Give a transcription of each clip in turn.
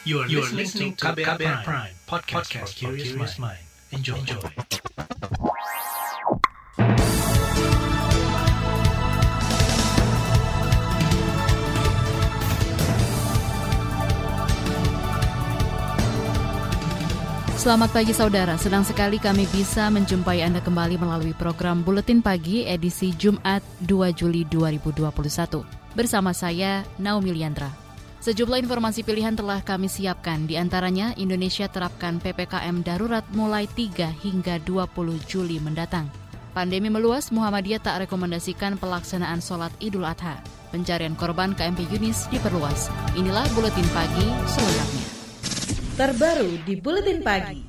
You are, you are listening to KBR, KBR Prime, Prime podcast, podcast for curious mind. Enjoy. Enjoy. Selamat pagi saudara, senang sekali kami bisa menjumpai Anda kembali melalui program Buletin Pagi edisi Jumat 2 Juli 2021. Bersama saya, Naomi Liandra. Sejumlah informasi pilihan telah kami siapkan, di antaranya Indonesia terapkan PPKM darurat mulai 3 hingga 20 Juli mendatang. Pandemi meluas, Muhammadiyah tak rekomendasikan pelaksanaan sholat Idul Adha. Pencarian korban KMP Yunis diperluas. Inilah Buletin Pagi selengkapnya. Terbaru di Buletin Pagi.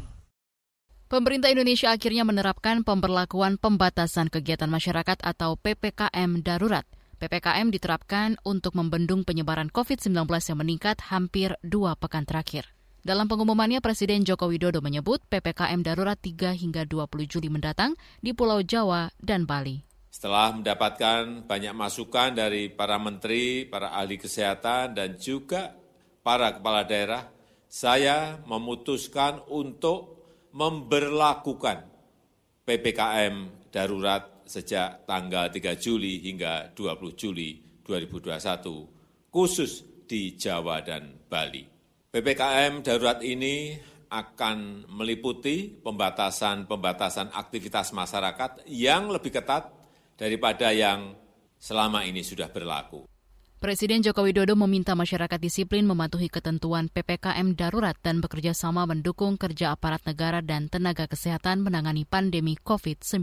Pemerintah Indonesia akhirnya menerapkan pemberlakuan pembatasan kegiatan masyarakat atau PPKM darurat – PPKM diterapkan untuk membendung penyebaran COVID-19 yang meningkat hampir dua pekan terakhir. Dalam pengumumannya, Presiden Joko Widodo menyebut PPKM darurat 3 hingga 20 Juli mendatang di Pulau Jawa dan Bali. Setelah mendapatkan banyak masukan dari para menteri, para ahli kesehatan, dan juga para kepala daerah, saya memutuskan untuk memberlakukan PPKM darurat sejak tanggal 3 Juli hingga 20 Juli 2021, khusus di Jawa dan Bali. PPKM darurat ini akan meliputi pembatasan-pembatasan aktivitas masyarakat yang lebih ketat daripada yang selama ini sudah berlaku. Presiden Joko Widodo meminta masyarakat disiplin mematuhi ketentuan PPKM darurat dan bekerja sama mendukung kerja aparat negara dan tenaga kesehatan menangani pandemi COVID-19.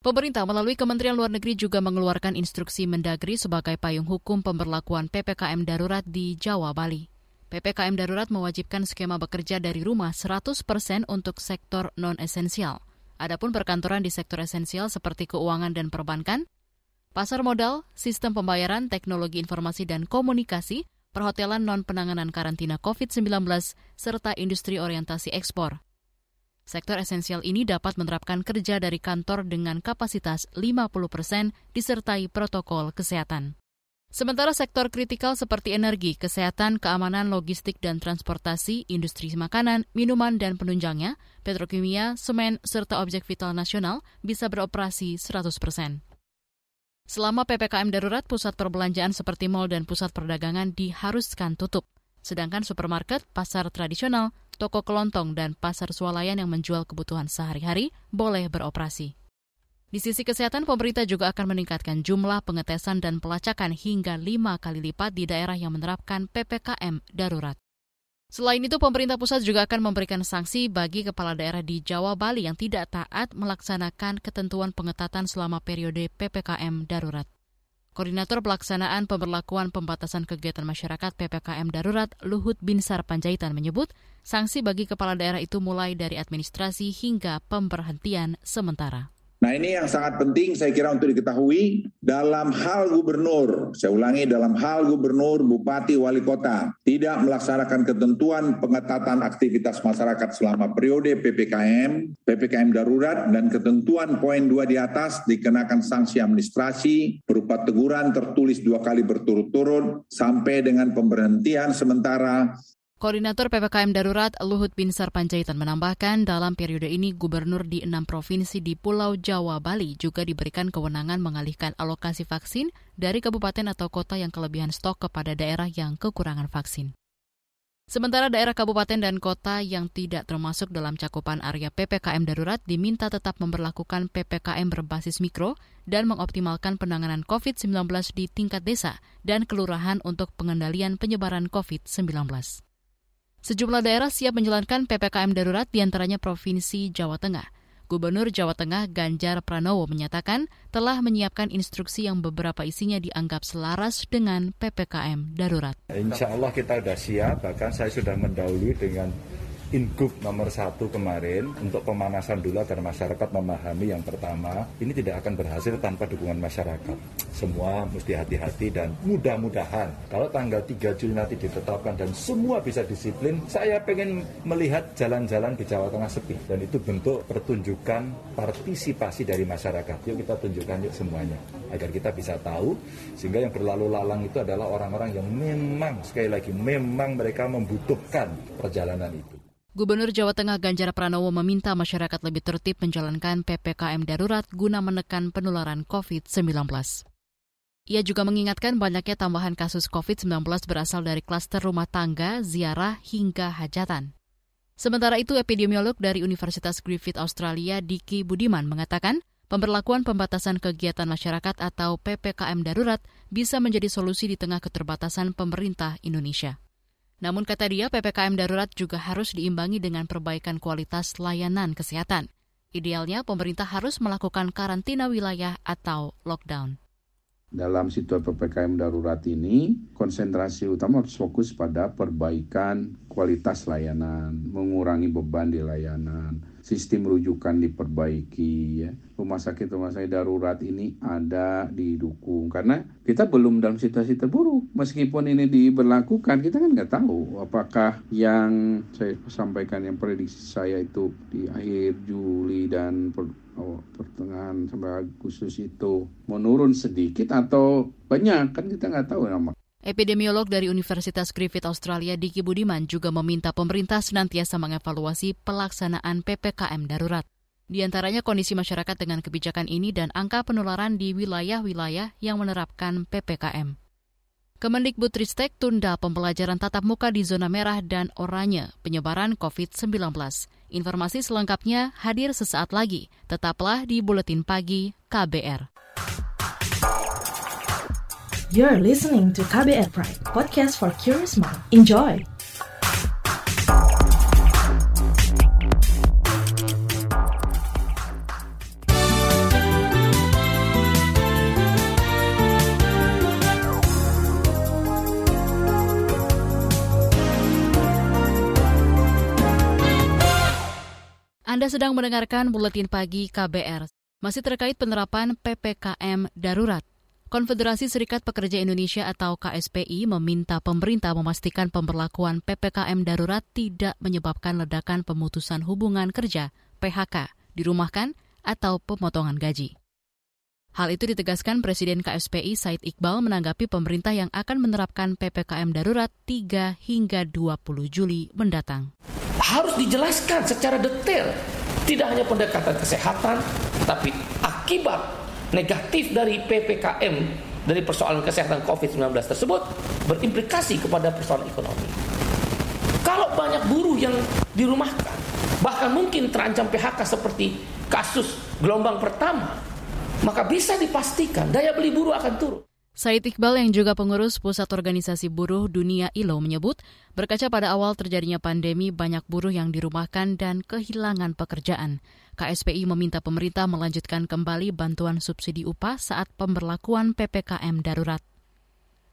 Pemerintah melalui Kementerian Luar Negeri juga mengeluarkan instruksi Mendagri sebagai payung hukum pemberlakuan PPKM darurat di Jawa Bali. PPKM darurat mewajibkan skema bekerja dari rumah 100 persen untuk sektor non-esensial. Adapun perkantoran di sektor esensial seperti keuangan dan perbankan, pasar modal, sistem pembayaran, teknologi informasi dan komunikasi, perhotelan non-penanganan karantina COVID-19, serta industri orientasi ekspor. Sektor esensial ini dapat menerapkan kerja dari kantor dengan kapasitas 50 persen disertai protokol kesehatan. Sementara sektor kritikal seperti energi, kesehatan, keamanan, logistik, dan transportasi, industri makanan, minuman, dan penunjangnya, petrokimia, semen, serta objek vital nasional bisa beroperasi 100 persen. Selama PPKM darurat, pusat perbelanjaan seperti mal dan pusat perdagangan diharuskan tutup. Sedangkan supermarket, pasar tradisional, toko kelontong, dan pasar swalayan yang menjual kebutuhan sehari-hari boleh beroperasi. Di sisi kesehatan, pemerintah juga akan meningkatkan jumlah pengetesan dan pelacakan hingga lima kali lipat di daerah yang menerapkan PPKM darurat. Selain itu, pemerintah pusat juga akan memberikan sanksi bagi kepala daerah di Jawa Bali yang tidak taat melaksanakan ketentuan pengetatan selama periode PPKM darurat. Koordinator Pelaksanaan Pemberlakuan Pembatasan Kegiatan Masyarakat PPKM Darurat Luhut Binsar Panjaitan menyebut, sanksi bagi kepala daerah itu mulai dari administrasi hingga pemberhentian sementara. Nah ini yang sangat penting saya kira untuk diketahui dalam hal gubernur, saya ulangi dalam hal gubernur, bupati, wali kota tidak melaksanakan ketentuan pengetatan aktivitas masyarakat selama periode PPKM, PPKM darurat dan ketentuan poin dua di atas dikenakan sanksi administrasi berupa teguran tertulis dua kali berturut-turut sampai dengan pemberhentian sementara Koordinator PPKM Darurat Luhut Binsar Panjaitan menambahkan dalam periode ini gubernur di enam provinsi di Pulau Jawa, Bali juga diberikan kewenangan mengalihkan alokasi vaksin dari kabupaten atau kota yang kelebihan stok kepada daerah yang kekurangan vaksin. Sementara daerah kabupaten dan kota yang tidak termasuk dalam cakupan area PPKM darurat diminta tetap memperlakukan PPKM berbasis mikro dan mengoptimalkan penanganan COVID-19 di tingkat desa dan kelurahan untuk pengendalian penyebaran COVID-19. Sejumlah daerah siap menjalankan PPKM darurat di antaranya Provinsi Jawa Tengah. Gubernur Jawa Tengah Ganjar Pranowo menyatakan telah menyiapkan instruksi yang beberapa isinya dianggap selaras dengan PPKM darurat. Insya Allah kita sudah siap, bahkan saya sudah mendahului dengan Ingup nomor satu kemarin untuk pemanasan dulu agar masyarakat memahami yang pertama ini tidak akan berhasil tanpa dukungan masyarakat. Semua mesti hati-hati dan mudah-mudahan kalau tanggal 3 Juli nanti ditetapkan dan semua bisa disiplin, saya pengen melihat jalan-jalan di Jawa Tengah sepi dan itu bentuk pertunjukan partisipasi dari masyarakat. Yuk kita tunjukkan yuk semuanya agar kita bisa tahu sehingga yang berlalu lalang itu adalah orang-orang yang memang sekali lagi memang mereka membutuhkan perjalanan itu. Gubernur Jawa Tengah Ganjar Pranowo meminta masyarakat lebih tertib menjalankan PPKM darurat guna menekan penularan COVID-19. Ia juga mengingatkan banyaknya tambahan kasus COVID-19 berasal dari klaster rumah tangga, ziarah, hingga hajatan. Sementara itu, epidemiolog dari Universitas Griffith Australia, Diki Budiman, mengatakan pemberlakuan pembatasan kegiatan masyarakat atau PPKM darurat bisa menjadi solusi di tengah keterbatasan pemerintah Indonesia. Namun kata dia, PPKM darurat juga harus diimbangi dengan perbaikan kualitas layanan kesehatan. Idealnya pemerintah harus melakukan karantina wilayah atau lockdown. Dalam situasi PPKM darurat ini, konsentrasi utama harus fokus pada perbaikan kualitas layanan, mengurangi beban di layanan, sistem rujukan diperbaiki, ya. rumah sakit rumah sakit darurat ini ada didukung karena kita belum dalam situasi terburuk meskipun ini diberlakukan kita kan nggak tahu apakah yang saya sampaikan yang prediksi saya itu di akhir Juli dan per, oh, pertengahan sampai Agustus itu menurun sedikit atau banyak kan kita nggak tahu nama Epidemiolog dari Universitas Griffith Australia Diki Budiman juga meminta pemerintah senantiasa mengevaluasi pelaksanaan PPKM darurat. Di antaranya kondisi masyarakat dengan kebijakan ini dan angka penularan di wilayah-wilayah yang menerapkan PPKM. Kemendikbudristek tunda pembelajaran tatap muka di zona merah dan oranye penyebaran COVID-19. Informasi selengkapnya hadir sesaat lagi. Tetaplah di Buletin Pagi KBR. You're listening to KBR Pride, podcast for curious mind. Enjoy! Anda sedang mendengarkan Buletin Pagi KBR. Masih terkait penerapan PPKM darurat. Konfederasi Serikat Pekerja Indonesia atau KSPI meminta pemerintah memastikan pemberlakuan PPKM darurat tidak menyebabkan ledakan pemutusan hubungan kerja PHK, dirumahkan, atau pemotongan gaji. Hal itu ditegaskan Presiden KSPI Said Iqbal menanggapi pemerintah yang akan menerapkan PPKM darurat 3 hingga 20 Juli mendatang. Harus dijelaskan secara detail, tidak hanya pendekatan kesehatan, tapi akibat negatif dari PPKM dari persoalan kesehatan COVID-19 tersebut berimplikasi kepada persoalan ekonomi. Kalau banyak buruh yang dirumahkan, bahkan mungkin terancam PHK seperti kasus gelombang pertama, maka bisa dipastikan daya beli buruh akan turun. Said Iqbal yang juga pengurus Pusat Organisasi Buruh Dunia ILO menyebut, berkaca pada awal terjadinya pandemi, banyak buruh yang dirumahkan dan kehilangan pekerjaan. KSPI meminta pemerintah melanjutkan kembali bantuan subsidi upah saat pemberlakuan PPKM darurat.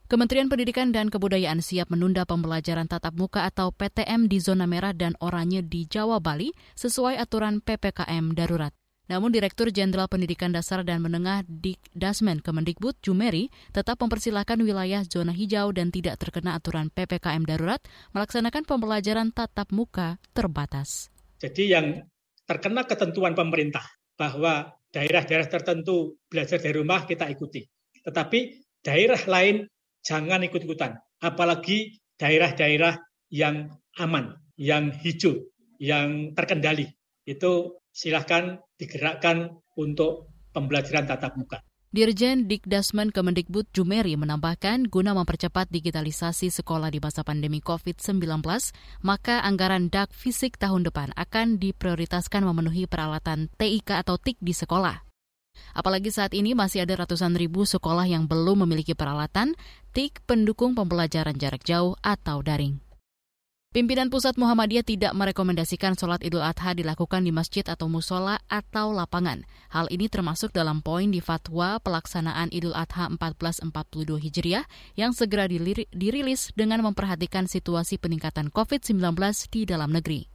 Kementerian Pendidikan dan Kebudayaan siap menunda pembelajaran tatap muka atau PTM di zona merah dan oranye di Jawa Bali sesuai aturan PPKM darurat. Namun Direktur Jenderal Pendidikan Dasar dan Menengah Dik Dasmen Kemendikbud Jumeri tetap mempersilahkan wilayah zona hijau dan tidak terkena aturan PPKM darurat melaksanakan pembelajaran tatap muka terbatas. Jadi yang terkena ketentuan pemerintah bahwa daerah-daerah tertentu belajar dari rumah kita ikuti. Tetapi daerah lain jangan ikut-ikutan. Apalagi daerah-daerah yang aman, yang hijau, yang terkendali. Itu silahkan digerakkan untuk pembelajaran tatap muka. Dirjen Dikdasmen Kemendikbud Jumeri menambahkan guna mempercepat digitalisasi sekolah di masa pandemi COVID-19, maka anggaran DAK fisik tahun depan akan diprioritaskan memenuhi peralatan TIK atau TIK di sekolah. Apalagi saat ini masih ada ratusan ribu sekolah yang belum memiliki peralatan TIK pendukung pembelajaran jarak jauh atau daring. Pimpinan Pusat Muhammadiyah tidak merekomendasikan sholat Idul Adha dilakukan di masjid atau musola atau lapangan. Hal ini termasuk dalam poin di fatwa pelaksanaan Idul Adha 1442 Hijriah yang segera dirilis dengan memperhatikan situasi peningkatan COVID-19 di dalam negeri.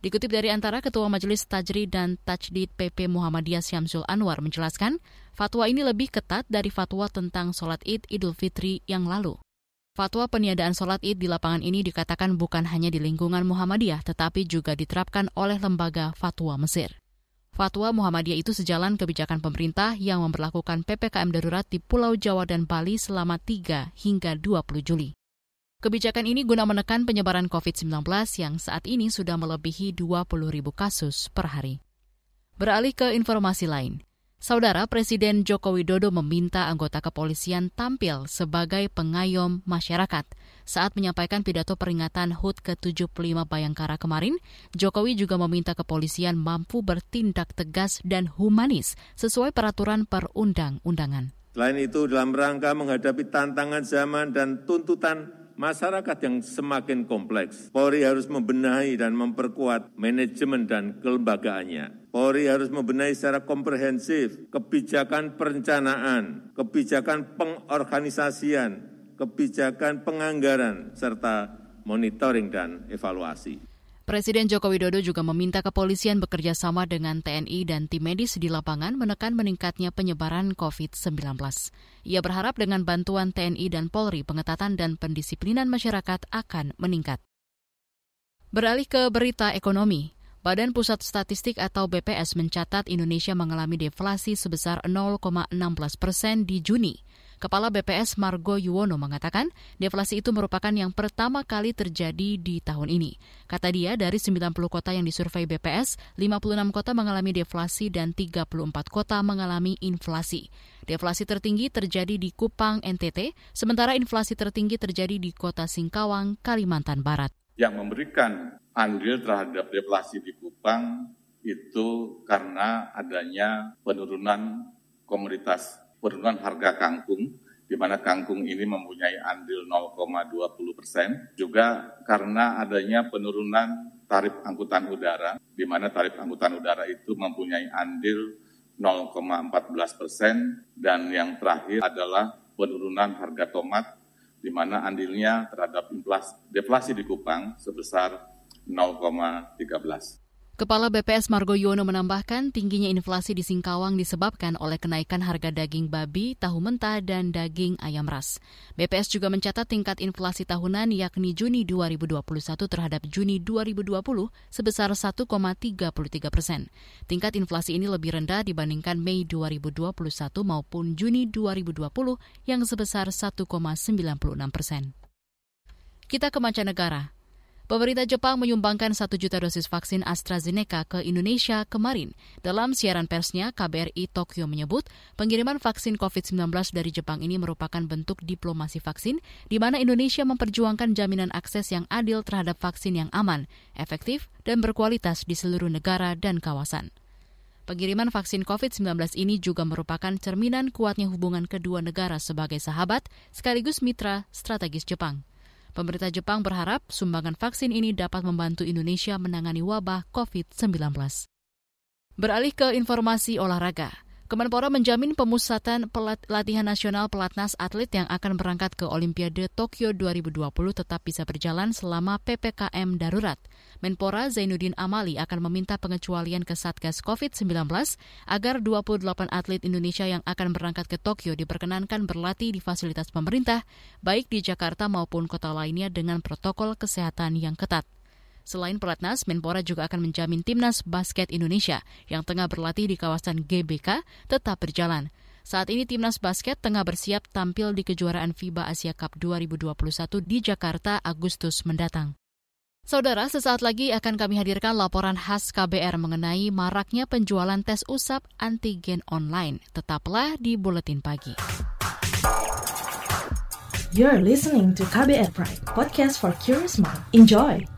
Dikutip dari antara Ketua Majelis Tajri dan Tajdid PP Muhammadiyah Syamsul Anwar menjelaskan, fatwa ini lebih ketat dari fatwa tentang sholat id Idul Fitri yang lalu. Fatwa peniadaan sholat id di lapangan ini dikatakan bukan hanya di lingkungan Muhammadiyah, tetapi juga diterapkan oleh lembaga fatwa Mesir. Fatwa Muhammadiyah itu sejalan kebijakan pemerintah yang memperlakukan PPKM darurat di Pulau Jawa dan Bali selama 3 hingga 20 Juli. Kebijakan ini guna menekan penyebaran COVID-19 yang saat ini sudah melebihi 20 ribu kasus per hari. Beralih ke informasi lain. Saudara Presiden Joko Widodo meminta anggota kepolisian tampil sebagai pengayom masyarakat. Saat menyampaikan pidato peringatan HUT ke-75 Bayangkara kemarin, Jokowi juga meminta kepolisian mampu bertindak tegas dan humanis sesuai peraturan perundang-undangan. Selain itu, dalam rangka menghadapi tantangan zaman dan tuntutan masyarakat yang semakin kompleks. Polri harus membenahi dan memperkuat manajemen dan kelembagaannya. Polri harus membenahi secara komprehensif kebijakan perencanaan, kebijakan pengorganisasian, kebijakan penganggaran, serta monitoring dan evaluasi. Presiden Joko Widodo juga meminta kepolisian bekerja sama dengan TNI dan tim medis di lapangan menekan meningkatnya penyebaran COVID-19. Ia berharap dengan bantuan TNI dan Polri, pengetatan dan pendisiplinan masyarakat akan meningkat. Beralih ke berita ekonomi, Badan Pusat Statistik atau BPS mencatat Indonesia mengalami deflasi sebesar 0,16 persen di Juni. Kepala BPS Margo Yuwono mengatakan deflasi itu merupakan yang pertama kali terjadi di tahun ini. Kata dia, dari 90 kota yang disurvei BPS, 56 kota mengalami deflasi dan 34 kota mengalami inflasi. Deflasi tertinggi terjadi di Kupang, NTT, sementara inflasi tertinggi terjadi di kota Singkawang, Kalimantan Barat. Yang memberikan andil terhadap deflasi di Kupang itu karena adanya penurunan komoditas penurunan harga kangkung, di mana kangkung ini mempunyai andil 0,20 persen, juga karena adanya penurunan tarif angkutan udara, di mana tarif angkutan udara itu mempunyai andil 0,14 persen, dan yang terakhir adalah penurunan harga tomat, di mana andilnya terhadap inflasi, deflasi di Kupang sebesar 0,13. Kepala BPS Margo Yono menambahkan tingginya inflasi di Singkawang disebabkan oleh kenaikan harga daging babi, tahu mentah, dan daging ayam ras. BPS juga mencatat tingkat inflasi tahunan yakni Juni 2021 terhadap Juni 2020 sebesar 1,33 persen. Tingkat inflasi ini lebih rendah dibandingkan Mei 2021 maupun Juni 2020 yang sebesar 1,96 persen. Kita ke mancanegara. Pemerintah Jepang menyumbangkan satu juta dosis vaksin AstraZeneca ke Indonesia kemarin. Dalam siaran persnya, KBRI Tokyo menyebut pengiriman vaksin COVID-19 dari Jepang ini merupakan bentuk diplomasi vaksin, di mana Indonesia memperjuangkan jaminan akses yang adil terhadap vaksin yang aman, efektif, dan berkualitas di seluruh negara dan kawasan. Pengiriman vaksin COVID-19 ini juga merupakan cerminan kuatnya hubungan kedua negara sebagai sahabat sekaligus mitra strategis Jepang. Pemerintah Jepang berharap sumbangan vaksin ini dapat membantu Indonesia menangani wabah COVID-19. Beralih ke informasi olahraga. Kemenpora menjamin pemusatan pelat, latihan nasional pelatnas atlet yang akan berangkat ke Olimpiade Tokyo 2020 tetap bisa berjalan selama PPKM darurat. Menpora Zainuddin Amali akan meminta pengecualian ke Satgas COVID-19 agar 28 atlet Indonesia yang akan berangkat ke Tokyo diperkenankan berlatih di fasilitas pemerintah, baik di Jakarta maupun kota lainnya dengan protokol kesehatan yang ketat. Selain pelatnas, Menpora juga akan menjamin timnas basket Indonesia yang tengah berlatih di kawasan GBK tetap berjalan. Saat ini timnas basket tengah bersiap tampil di kejuaraan FIBA Asia Cup 2021 di Jakarta Agustus mendatang. Saudara, sesaat lagi akan kami hadirkan laporan khas KBR mengenai maraknya penjualan tes usap antigen online. Tetaplah di Buletin Pagi. You're listening to KBR Pride, podcast for curious mind. Enjoy!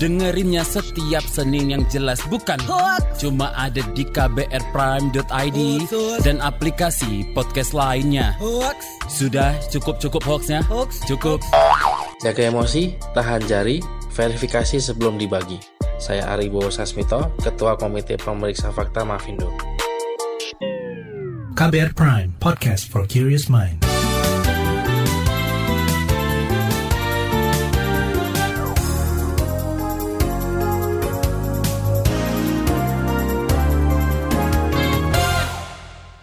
Dengerinnya setiap Senin yang jelas bukan hoax. Cuma ada di kbrprime.id dan aplikasi podcast lainnya. Hoax. Sudah cukup-cukup hoaxnya? Hoax. Cukup. Jaga emosi, tahan jari, verifikasi sebelum dibagi. Saya Aribo Sasmito, Ketua Komite Pemeriksa Fakta Mafindo. KBR Prime, podcast for curious mind.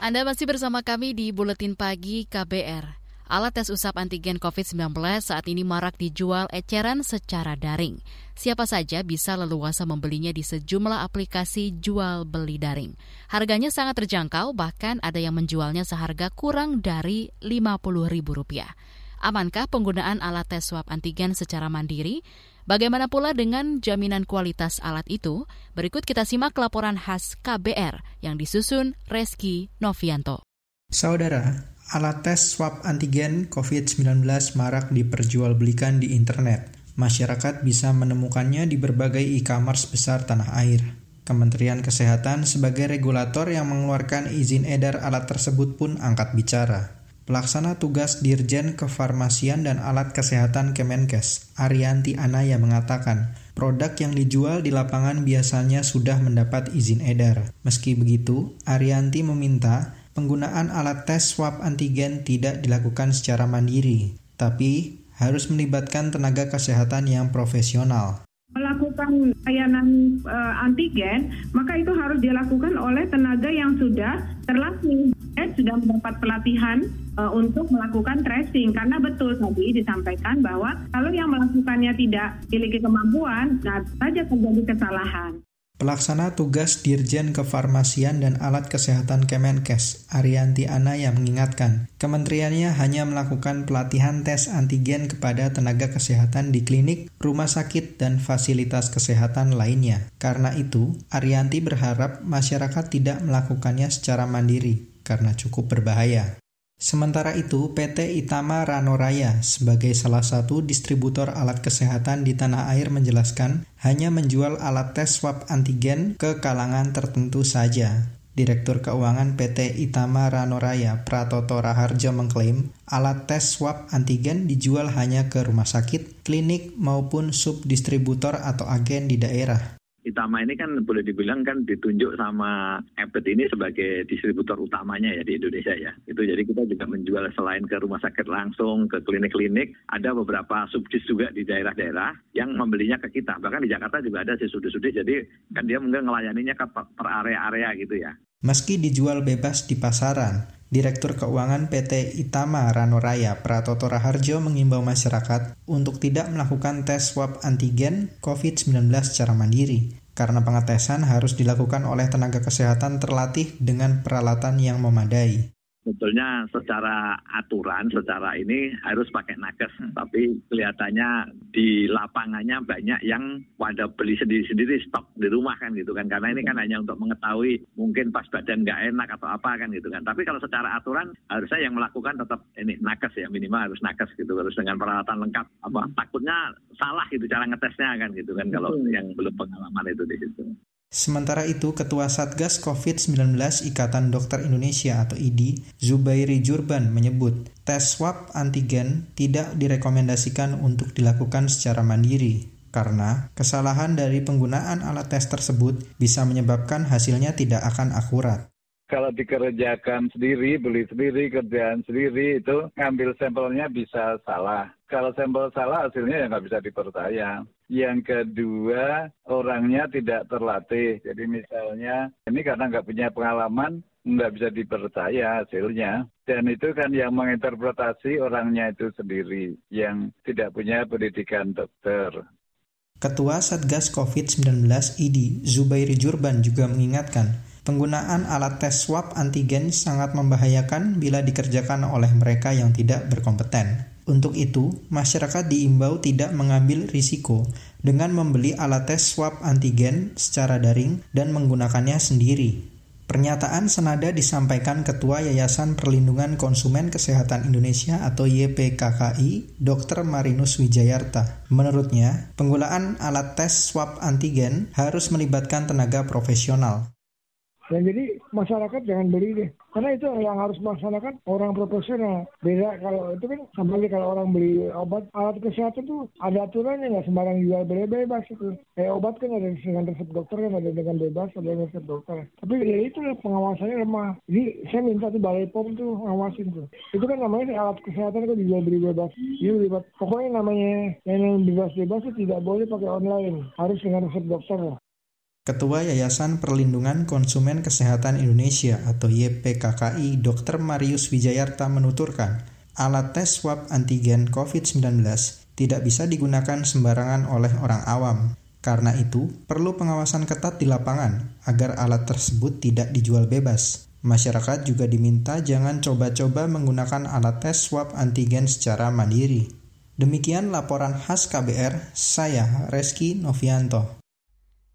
Anda masih bersama kami di Buletin Pagi KBR. Alat tes usap antigen COVID-19 saat ini marak dijual eceran secara daring. Siapa saja bisa leluasa membelinya di sejumlah aplikasi jual beli daring. Harganya sangat terjangkau, bahkan ada yang menjualnya seharga kurang dari Rp50.000. Amankah penggunaan alat tes swab antigen secara mandiri? Bagaimana pula dengan jaminan kualitas alat itu? Berikut kita simak laporan khas KBR yang disusun Reski Novianto. Saudara, alat tes swab antigen COVID-19 marak diperjualbelikan di internet. Masyarakat bisa menemukannya di berbagai e-commerce besar tanah air. Kementerian Kesehatan sebagai regulator yang mengeluarkan izin edar alat tersebut pun angkat bicara. Pelaksana tugas Dirjen Kefarmasian dan Alat Kesehatan Kemenkes, Arianti Anaya mengatakan, produk yang dijual di lapangan biasanya sudah mendapat izin edar. Meski begitu, Arianti meminta penggunaan alat tes swab antigen tidak dilakukan secara mandiri, tapi harus melibatkan tenaga kesehatan yang profesional. Melakukan layanan uh, antigen, maka itu harus dilakukan oleh tenaga yang sudah terlatih, sudah mendapat pelatihan uh, untuk melakukan tracing. Karena betul tadi disampaikan bahwa kalau yang melakukannya tidak memiliki kemampuan, nah saja terjadi kesalahan. Pelaksana tugas Dirjen Kefarmasian dan Alat Kesehatan Kemenkes, Arianti Anaya mengingatkan, kementeriannya hanya melakukan pelatihan tes antigen kepada tenaga kesehatan di klinik, rumah sakit, dan fasilitas kesehatan lainnya. Karena itu, Arianti berharap masyarakat tidak melakukannya secara mandiri, karena cukup berbahaya. Sementara itu, PT Itama Rano Raya sebagai salah satu distributor alat kesehatan di tanah air menjelaskan hanya menjual alat tes swab antigen ke kalangan tertentu saja. Direktur Keuangan PT Itama Rano Raya Pratoto Raharjo mengklaim alat tes swab antigen dijual hanya ke rumah sakit, klinik maupun subdistributor atau agen di daerah. Itama ini kan boleh dibilang kan ditunjuk sama Abbott ini sebagai distributor utamanya ya di Indonesia ya. Itu jadi kita juga menjual selain ke rumah sakit langsung, ke klinik-klinik, ada beberapa subdis juga di daerah-daerah yang membelinya ke kita. Bahkan di Jakarta juga ada si sudis-sudis, jadi kan dia mungkin ngelayaninya ke per area-area gitu ya. Meski dijual bebas di pasaran, Direktur Keuangan PT Itama Rano Raya Pratoto Raharjo mengimbau masyarakat untuk tidak melakukan tes swab antigen COVID-19 secara mandiri, karena pengetesan harus dilakukan oleh tenaga kesehatan terlatih dengan peralatan yang memadai sebetulnya secara aturan, secara ini harus pakai nakes. Hmm. Tapi kelihatannya di lapangannya banyak yang pada beli sendiri-sendiri stok di rumah kan gitu kan. Karena ini kan hanya untuk mengetahui mungkin pas badan nggak enak atau apa kan gitu kan. Tapi kalau secara aturan harusnya yang melakukan tetap ini nakes ya minimal harus nakes gitu. Harus dengan peralatan lengkap. Apa takutnya salah gitu cara ngetesnya kan gitu kan kalau yang belum pengalaman itu di situ. Sementara itu, Ketua Satgas COVID-19 Ikatan Dokter Indonesia atau IDI, Zubairi Jurban menyebut, tes swab antigen tidak direkomendasikan untuk dilakukan secara mandiri karena kesalahan dari penggunaan alat tes tersebut bisa menyebabkan hasilnya tidak akan akurat kalau dikerjakan sendiri, beli sendiri, kerjaan sendiri, itu ngambil sampelnya bisa salah. Kalau sampel salah, hasilnya ya nggak bisa dipercaya. Yang kedua, orangnya tidak terlatih. Jadi misalnya, ini karena nggak punya pengalaman, nggak bisa dipercaya hasilnya. Dan itu kan yang menginterpretasi orangnya itu sendiri, yang tidak punya pendidikan dokter. Ketua Satgas COVID-19 ID, Zubairi Jurban juga mengingatkan, Penggunaan alat tes swab antigen sangat membahayakan bila dikerjakan oleh mereka yang tidak berkompeten. Untuk itu, masyarakat diimbau tidak mengambil risiko dengan membeli alat tes swab antigen secara daring dan menggunakannya sendiri. Pernyataan senada disampaikan Ketua Yayasan Perlindungan Konsumen Kesehatan Indonesia atau YPKKI, Dr. Marinus Wijayarta. Menurutnya, penggunaan alat tes swab antigen harus melibatkan tenaga profesional. Dan jadi masyarakat jangan beli deh. Karena itu yang harus melaksanakan orang profesional. Beda kalau itu kan kembali kalau orang beli obat alat kesehatan tuh ada aturannya nggak sembarang jual beli bebas itu. Kayak obat kan ada dengan resep dokter kan ada dengan bebas ada dengan resep dokter. Tapi ya itu pengawasannya lemah. Jadi saya minta tuh balai pom tuh ngawasin tuh. Itu kan namanya alat kesehatan kan dijual beli bebas. Iya bebas. Pokoknya namanya yang bebas-bebas itu tidak boleh pakai online. Harus dengan resep dokter lah. Ketua Yayasan Perlindungan Konsumen Kesehatan Indonesia atau YPKKI Dr. Marius Wijayarta menuturkan, alat tes swab antigen COVID-19 tidak bisa digunakan sembarangan oleh orang awam. Karena itu, perlu pengawasan ketat di lapangan agar alat tersebut tidak dijual bebas. Masyarakat juga diminta jangan coba-coba menggunakan alat tes swab antigen secara mandiri. Demikian laporan khas KBR, saya Reski Novianto.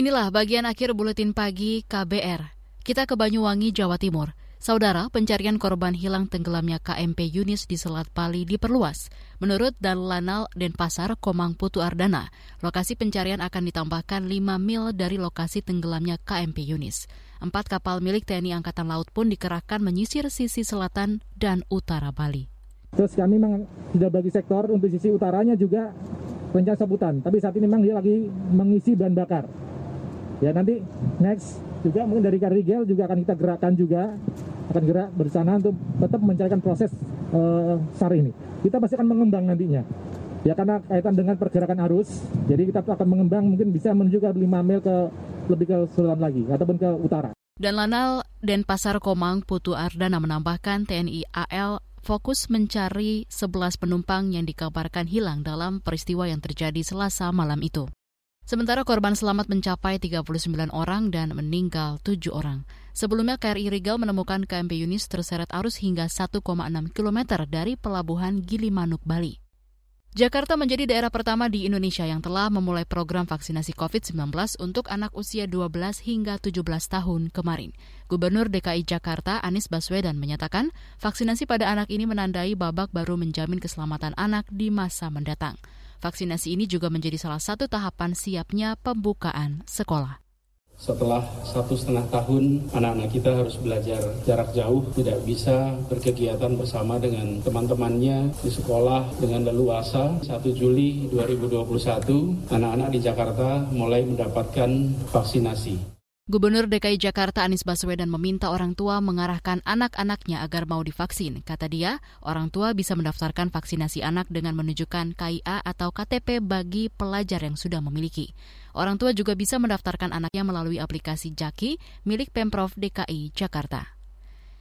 Inilah bagian akhir buletin pagi KBR. Kita ke Banyuwangi, Jawa Timur. Saudara, pencarian korban hilang tenggelamnya KMP Yunis di Selat Bali diperluas. Menurut Lanal Denpasar Komang Putu Ardana, lokasi pencarian akan ditambahkan 5 mil dari lokasi tenggelamnya KMP Yunis. Empat kapal milik TNI Angkatan Laut pun dikerahkan menyisir sisi selatan dan utara Bali. Terus kami memang sudah bagi sektor untuk sisi utaranya juga rencana sebutan. Tapi saat ini memang dia lagi mengisi bahan bakar. Ya nanti next juga mungkin dari Karigel juga akan kita gerakkan juga akan gerak bersama untuk tetap mencarikan proses uh, SAR ini. Kita pasti akan mengembang nantinya. Ya karena kaitan dengan pergerakan arus, jadi kita akan mengembang mungkin bisa menuju ke 5 mil ke lebih ke selatan lagi ataupun ke utara. Dan Lanal Denpasar Komang Putu Ardana menambahkan TNI AL fokus mencari 11 penumpang yang dikabarkan hilang dalam peristiwa yang terjadi selasa malam itu. Sementara korban selamat mencapai 39 orang dan meninggal 7 orang. Sebelumnya KRI Rigel menemukan KMP Yunis terseret arus hingga 1,6 km dari pelabuhan Gilimanuk, Bali. Jakarta menjadi daerah pertama di Indonesia yang telah memulai program vaksinasi COVID-19 untuk anak usia 12 hingga 17 tahun kemarin. Gubernur DKI Jakarta Anies Baswedan menyatakan vaksinasi pada anak ini menandai babak baru menjamin keselamatan anak di masa mendatang. Vaksinasi ini juga menjadi salah satu tahapan siapnya pembukaan sekolah. Setelah satu setengah tahun, anak-anak kita harus belajar jarak jauh, tidak bisa berkegiatan bersama dengan teman-temannya di sekolah dengan leluasa. 1 Juli 2021, anak-anak di Jakarta mulai mendapatkan vaksinasi. Gubernur DKI Jakarta Anies Baswedan meminta orang tua mengarahkan anak-anaknya agar mau divaksin. Kata dia, orang tua bisa mendaftarkan vaksinasi anak dengan menunjukkan KIA atau KTP bagi pelajar yang sudah memiliki. Orang tua juga bisa mendaftarkan anaknya melalui aplikasi Jaki milik Pemprov DKI Jakarta.